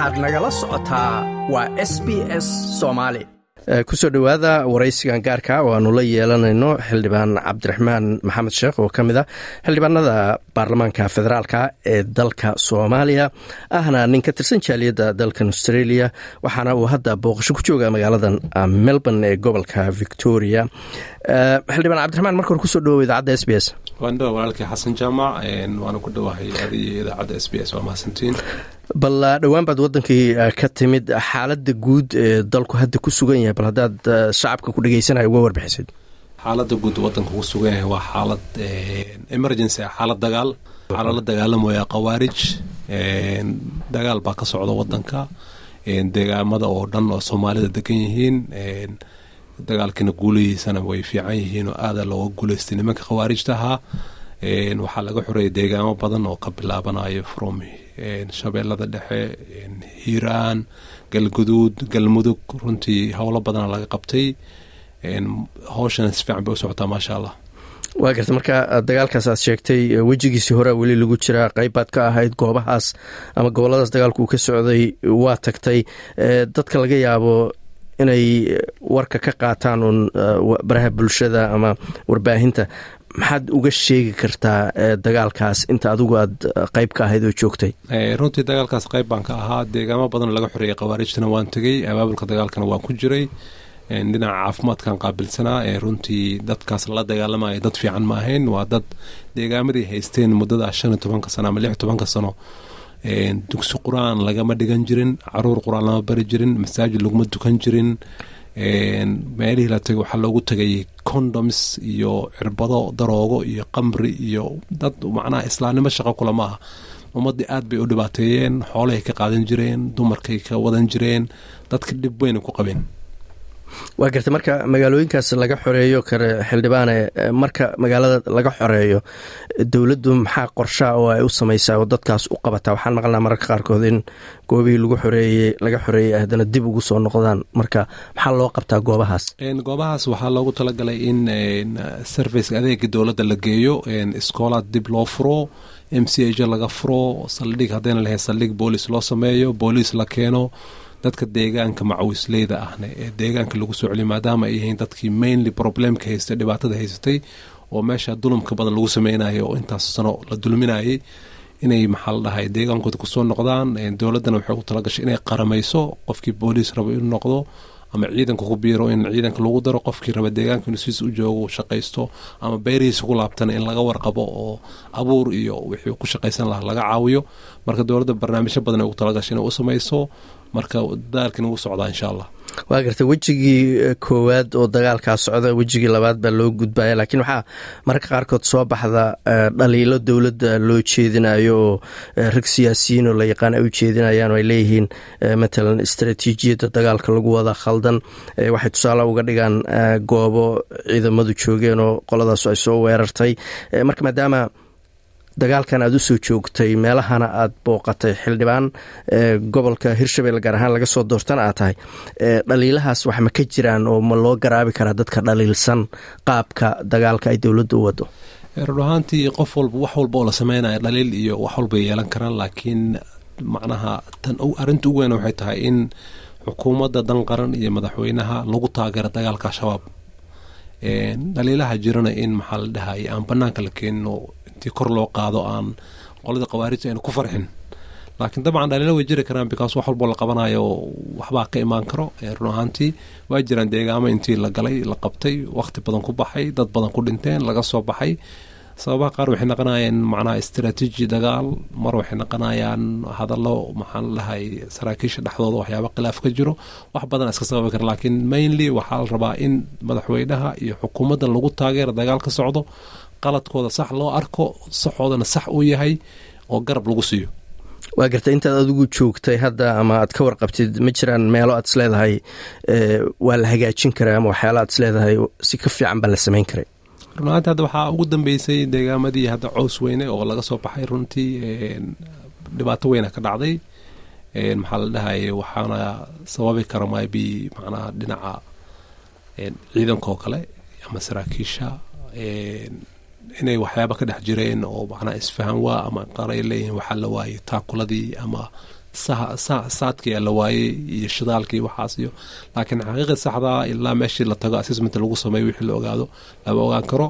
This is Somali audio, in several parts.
waxaad nagala socotaa waa s b s soomaali ku soo dhowaada waraysigan gaarka oo aanu la yeelanayno xildhibaan cabdiraxmaan maxamed sheekh oo ka mid a xildhibaanada baarlamaanka federaalka ee dalka soomaaliya. Ahna nin ka tirsan jaaliyadda dalkan australia waxaana uu hadda booqasho ku jooga magaaladan melbourne ee gobolka victoria. Xildhibaan cabdiraxmaan marka hore ku soo dhawow idaacadda s b s. Walaalkii xasan jaamac waana ku dhowahay adiyo idaacadda s b s waa mahadsantiin bal dhowaan baad wadankii ka timid xaalada guud ee dalku hadda ku sugan yahay bal haddaad shacabka ku dhegeysanaya uga warbixisid xaalada guud wadanka ku sugan yahay waa xaalad emergency xaalad dagaal. Waxaa lala dagaalamaya khawaarij dagaal baa ka socda wadanka deegaamada oo dhan oo soomaalida degan yihiin dagaalkiina guulihiisana way fiican yihiin oo aada looga guuleystay nimanka khawaarijta ahaa. Waxaa laga xoreeyay deegaamo badan oo ka bilaabanayo from shabeellada dhexe hiiraan galguduud galmudug runtii howlo badana laga qabtay. Howshana si fiican bay u socotaa maasha allah waa garta marka dagaalkaas aad sheegtay wejigiisii horea weli lagu jiraa qayb baad ka ahayd goobahaas ama goboladaas dagaalku ka socday waa tagtay dadka laga yaabo inay warka ka qaataan uun baraha bulshada ama warbaahinta maxaad uga sheegi kartaa dagaalkaas inta adigu aad qayb ka ahayd oo joogtay? Runtii dagaalkaas qayb baan ka ahaa. Deegaamo badan laga xoreeyay khawaarijtana waan tegey. Abaabulka dagaalkana waan ku jiray. Dhinaca caafimaadkan qaabilsanaa. Ee runtii dadkaas lala dagaalamaya dad fiican ma ahayn. Waa dad deegaamadii haysteen muddada shan iyo tobanka sano ama lix tobanka sano. Dugsi qur'aan lagama dhigan jirin carruur qur'aan lama bari jirin masaajid laguma dukan jirin. Meelihii la tegay waxaa loogu tegay condoms iyo cirbado daroogo iyo qamri iyo dad macnaha islaamnimo shaqo kula ma aha ummaddii aad bay u dhibaateeyeen xoolahay ka qaadan jireen dumarkay ka wadan jireen dadka dhib weyna ku qabeen waa garta marka magaalooyinkaas laga xoreeyo kale xildhibaane marka magaalada laga xoreeyo dowladdu maxaa qorshaa oo ay u samaysaa oo dadkaas u qabataa? Waxaan maqlnaa mararka qaarkood in goobihii lagu xoreeyey laga xoreeyey haddana dib ugu soo noqdaan. Marka maxaa loo qabtaa goobahaas? Goobahaas waxaa loogu talagalay in serviceka adeega dowladda la geeyo iskoolaad dib loo furo m c h laga furo saldhig haddayna lahayn saldhig booliis loo sameeyo booliis la keeno dadka deegaanka macawisleyda ahna ee deegaanka lagu soo celiyo maadaama ay yihiin dadkii mainly problemka haystay dhibaatada haysatay oo meesha dulumka badan lagu sameynayo oo intaas sano la dulminayay inay maxaa la dhahay deegaankooda ku soo noqdaan dowladdana waxay u talagashay inay qaramayso qofkii booliis rabo inuu noqdo ama ciidanka ku biiro in ciidanka lagu daro qofkii raba deegaanka inuu siis u joogo shaqaysto ama beerihiisa ku laabtana in laga warqabo oo abuur iyo wixii ku shaqaysan lahaa laga caawiyo. Marka dowladda barnaamijyo badan ay ugu talagashay inay u samayso marka dagaalkiina wuu socdaa insha allah waa garta wejigii koowaad oo dagaalkaa socda wejigii labaad baa loo gudbaya laakiin waxaa mararka qaarkood soo baxda dhaliilo dowladda loo jeedinayo oo rag siyaasiyiin oo la yaqaan ay u jeedinayaan oo ay leeyihiin matalan istaraatiijiyadda dagaalka lagu wada khaldan waxay tusaale uga dhigaan goobo ciidamadu joogeen oo qoladaasu ay soo weerartay. Marka maadaama dagaalkan aada u soo joogtay meelahana aada booqatay xildhibaan gobolka hirshabelle gaar ahaan laga soo doortana aad tahay. Dhaliilahaas wax ma ka jiraan oo ma loo garaabi karaa dadka dhaliilsan qaabka dagaalka ay dowladda u wado run ahaantii qof walba wax walba oo la sameynaya dhaliil iyo wax walbay yeelan karaan laakiin macnaha tan arrinta ugu weyn waxay tahay in xukuumadda dan qaran iyo madaxweynaha lagu taageero dagaalka al-shabaab dhaliilaha jirana in maxaa la dhahay aan banaanka la keenin intii kor loo qaado aan qolada khawaarijta ayna ku farxin. Laakiin dabcan dhaliilo way jiri karaan bikaas wax walboo la qabanayo waxbaa ka imaan karo. Run ahaantii waa jiraan deegaamo intii la galay la qabtay waqti badan ku baxay dad badan ku dhinteen laga soo baxay sababaha qaar waxay naqonayaan macnaha istraatiiji dagaal mar waxay naqonayaan hadallo maxaan lahay saraakiisha dhexdooda waxyaaba khilaaf ka jiro. Wax badan iska sababi kara laakiin mainly waxaa la rabaa in madaxweynaha iyo xukuumadda lagu taageero dagaal ka socdo qaladkooda sax loo arko saxoodana sax uu yahay oo garab lagu siiyo. Waa garta intaad adigu joogtay hadda ama aad ka warqabtid ma jiraan meelo aad isleedahay waa la hagaajin karaa ama waxyaala aad isleedahay si ka fiican baa la samayn karay runaanti hadda waxaa ugu dambeysay deegaamadii hadda cows weyne oo laga soo baxay runtii dhibaato weyna ka dhacday. Maxaa la dhahay waxaana sababi kara maybe macnaha dhinaca ciidanka oo kale ama saraakiisha. Inay waxyaaba ka dhex jireen oo macnaa isfahan waa ama qaray leeyihiin waxaa la waayay taakuladii ama saadkii la waayey iyo shidaalkii waxaas iyo laakiin xaqiiqi saxdaa ilaa meeshii la tago assessment lagu sameeyo wixii la ogaado lama ogaan karo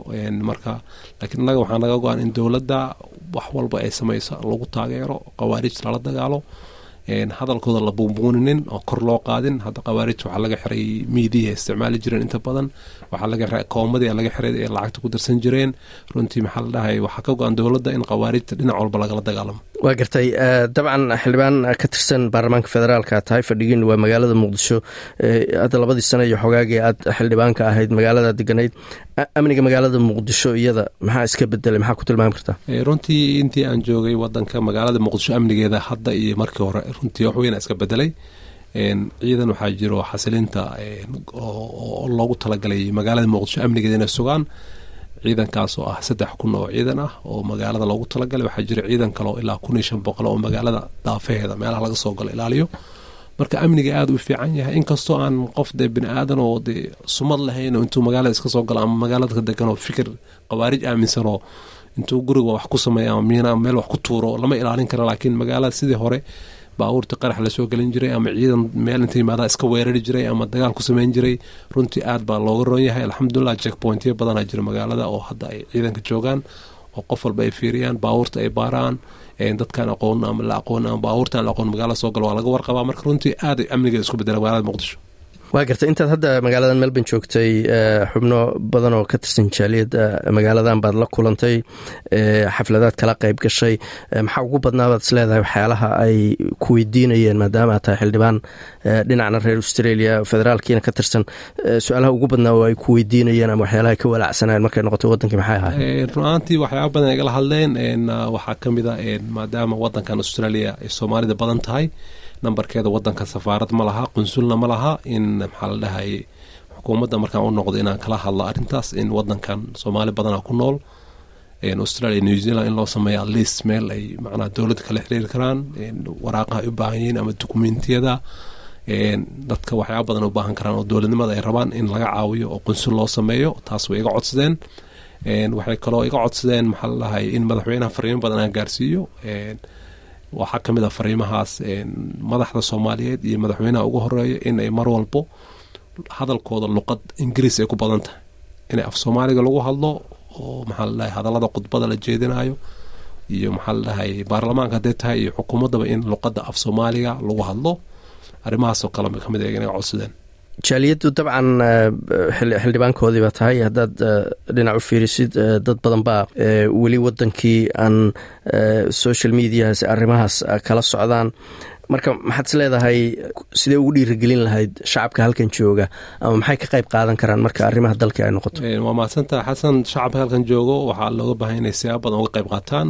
marka laakiin innaga waxaa naga go-an in dowladda wax walba ay samayso lagu taageero khawaarij lala dagaalo hadalkooda la buunbuuninin oo kor loo qaadin hadda khawaarij waxaa laga xiray miidiya isticmaali jireen inta badan waxaa laga xiray koomadii laga xiray ee lacagta ku darsan jireen runtii maxaa la dhahay waxaa ka go-an dowladda in khawaarijta dhinac walba lagala dagaalamo waa gartay dabcan xildhibaan ka tirsan baarlamaanka federaalka. Tahay fadhigiin waa magaalada muqdisho hadda labadii sano iyo xogaagii aad xildhibaanka ahayd magaalada deganayd amniga magaalada muqdisho iyada maxaa iska bedelay maxaa ku tilmaami kartaa? Runtii intii aan joogay wadanka magaalada muqdisho amnigeeda hadda iyo markii hore runtii wax iska bedelay ciidan waxaa jiro xasilinta oo loogu talagalay magaalada muqdisho amnigeeda inay sugaan ciidankaas oo ah saddex kun oo ciidan ah oo magaalada loogu talagalay waxaa jira ciidan kale oo ilaa kun iyo shan boqol oo magaalada daafaheeda meelaha laga soo galo ilaaliyo. Marka amniga aada u fiican yahay inkastoo aan qof dee bini aadan oo dee sumad lahayn oo intuu magaalada iska soo galo ama magaalada degan oo fikir khawaarij aaminsan oo intuu guriga wax ku sameeya ama miina meel wax ku tuuro lama ilaalin kara laakiin magaalada sidii hore baabuurta qarax la soo gelin jiray ama ciidan meel inta yimaada iska weerari jiray ama dagaal ku sameyn jiray runtii aad baa looga roon yahay. Alxamdulilah checkpointyo badanaa jira magaalada oo hadda ay ciidanka joogaan oo qof walba ay fiiriyaan baabuurta ay baaraan dadkaan aqoon ama la aqoon ama baabuurtaan la aqoon magaalada soo galo waa laga warqabaa. Marka runtii aad amnigeeda isku bedela magaalada muqdisho waa gartay intaad hadda magaaladan melbourne joogtay xubno badan oo ka tirsan jaaliyadda magaaladan baad la kulantay xafladaad kala qayb gashay maxaa ugu badnaabaad is leedahay waxyaalaha ay ku weydiinayeen maadaama aad tahay xildhibaan dhinacna reer australia federaalkiina ka tirsan su'aalaha ugu badnaa oo ay ku weydiinayeen ama waxyaalaha ka walaacsanayeen markay noqotay wadankii maxay ahaay run-aantii waxyaaba badan igala hadleen waxaa ka mid a maadaama wadankan australia ay soomaalida badan tahay nambarkeeda wadanka safaarad ma laha qunsulna ma laha in maxaa la dhahay xukuumadda markaan u noqdo inaan kala hadlo arrintaas in wadankan soomaali badana ku nool australia new zealand in loo sameeya list meel ay macnaha dowladda kala xiriiri karaan waraaqaha u baahan yihiin ama dukumentiyada dadka waxyaaba badan u baahan karaan oo dowladnimada ay rabaan in laga caawiyo oo qunsul loo sameeyo taas way iga codsadeen. Waxay kaloo iga codsadeen maxaa la in madaxweynaha fariimo badan aan gaarsiiyo waxaa ka mid a fariimahaas madaxda soomaaliyeed iyo madaxweynaha ugu horreeya in ay mar walbo hadalkooda luqad ingiriis ay ku badan tahay. Inay af soomaaliga lagu hadlo oo maxaa la dhahay hadallada khudbada la jeedinayo iyo maxaa la dhahay baarlamaanka haddee tahay iyo xukuumaddaba in luqadda af soomaaliga lagu hadlo. Arrimahaasoo kale ka mid inaga codsadeen jaaliyaddu dabcan xildhibaankoodii baa tahay. Haddaad dhinac u fiirisid dad badan baa weli wadankii aan social mediahaas arrimahaas kala socdaan. Marka maxaad is leedahay sidee ugu dhiirigelin lahayd shacabka halkan jooga? Ama maxay ka qayb qaadan karaan marka arrimaha dalka ay noqoto? Waa mahadsantaha xasan shacabka halkan joogo waxaa looga baahan inay siyaaba badan uga qayb qaataan.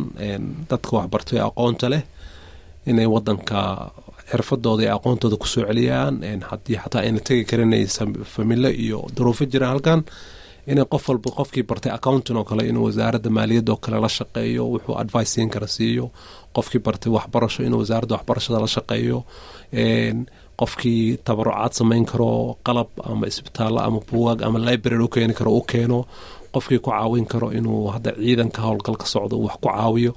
Dadka waxbartay aqoonta leh inay wadanka xirfadooda iyo aqoontooda ku soo celiyaan haddii xataa ayna tegi karin familo iyo duruufo jiraan halkan inay qof walba qofkii bartay accountin oo kale inuu wasaaradda maaliyadda oo kale la shaqeeyo wuxuu advice siin kara siiyo. Qofkii bartay waxbarasho inuu wasaaradda waxbarashada la shaqeeyo. Qofkii tabarucaad samayn karo qalab ama isbitaallo ama buugaag ama library u keeni karo u keeno. Qofkii ku caawin karo inuu hadda ciidanka howlgal ka socdo wax ku caawiyo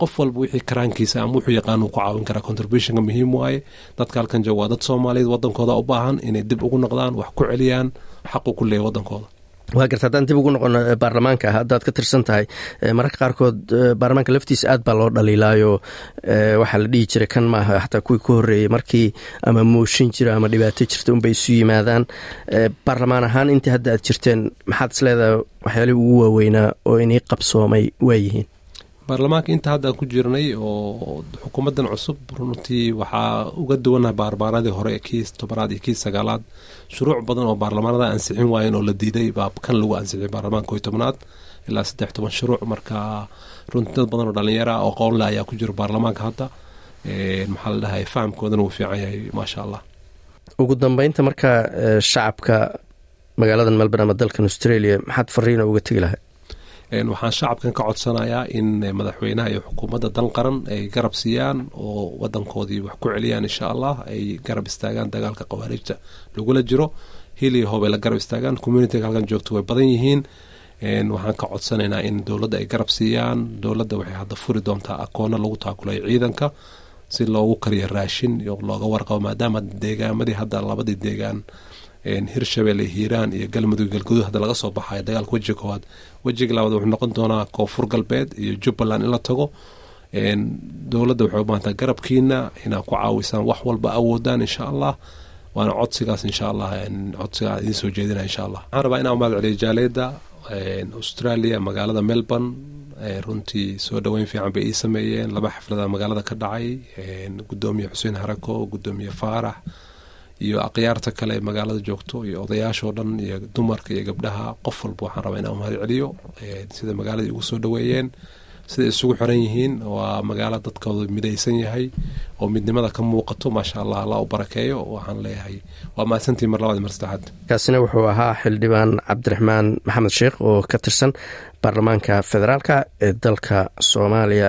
qof walba wixii karaankiisa ama wuxuu yaqaan uu ku caawin karaa contributionka muhiim waaye dadka halkan jooga waa dad soomaaliyeed wadankooda u baahan inay dib ugu noqdaan wax ku celiyaan xaqu ku leeya wadankooda waa garta haddaan dib ugu noqono baarlamaanka haddaad ka tirsan tahay mararka qaarkood baarlamaanka laftiisa aad baa loo dhaliilaayo. Waxaa la dhihi jiray kan maaha xataa kuwii ka horreeyey markii ama mooshin jira ama dhibaato jirta unbay isu yimaadaan. Baarlamaan ahaan intii hadda aad jirteen maxaad is leedahay waxyaalihii ugu waaweynaa oo inii qabsoomay waayihiin baarlamaanka inta hadda ku jirnay oo xukuumaddan cusub runtii waxaa uga duwannaha baarlamaanadii hore kii tobanaad iyo kii sagaalaad. Shuruuc badan oo baarlamaanada ansixin waayeen oo la diiday baa kan lagu ansixiyay baarlamaanka koy tobnaad ilaa saddex toban shuruuc. Marka runtii dad badan oo dhalinyara oo qoonle ayaa ku jira baarlamaanka hadda maxaa la dhahay fahamkoodana wuu fiican yahay maasha allah. Ugu dambeynta marka shacabka magaaladan melbourne ama dalkan australia maxaad fariina uga tegi lahay waxaan shacabkan ka codsanayaa in madaxweynaha iyo xukuumadda dan qaran ay garab siiyaan oo wadankoodii wax ku celiyaan insha allah ay garab istaagaan dagaalka khawaarijta lagula jiro. Hiliya hoobay la garab istaagaan communitiga halkan joogto way badan yihiin. Waxaan ka codsanaynaa in dowladda ay garab siiyaan. Dowladda waxay hadda furi doontaa akoona lagu taakulayo ciidanka si loogu kariyo raashin iyo looga warqabo maadaama deegaamadii hadda labadii deegaan hirshabelle hiiraan iyo galmudug galguduud hadda laga soo baxayo dagaalka wejiga koowaad. Wejiga labaad wuxuu noqon doonaa koonfur galbeed iyo jubbaland in la tago. Dowladda waxay u garabkiina inaad ku caawisaan wax walba awoodaan insha allah. Waana codsigaas insha allah codsigaa idiin soo jeedina insha allah. Waxaan rabaa inaan mahad celiyo jaaliyadda australia magaalada melbourne. Runtii soo dhoweyn fiican bay ii sameeyeen. Laba xaflada magaalada ka dhacay. Gudoomiye xuseen harako gudoomiye faarax iyo akhyaarta kale ee magaalada joogto iyo odayaashoo dhan iyo dumarka iyo gabdhaha qof walba waxaan rabaa inaan mahad celiyo sida magaaladii ugu soo dhoweeyeen siday isugu xiran yihiin. Waa magaalo dadkooda midaysan yahay oo midnimada ka muuqato maasha allah allah u barakeeyo waxaan leeyahay. Waa mahadsantii mar labaad mar saddexaad kaasina wuxuu ahaa xildhibaan cabdiraxmaan maxamed sheekh oo ka tirsan baarlamaanka federaalka ee dalka soomaaliya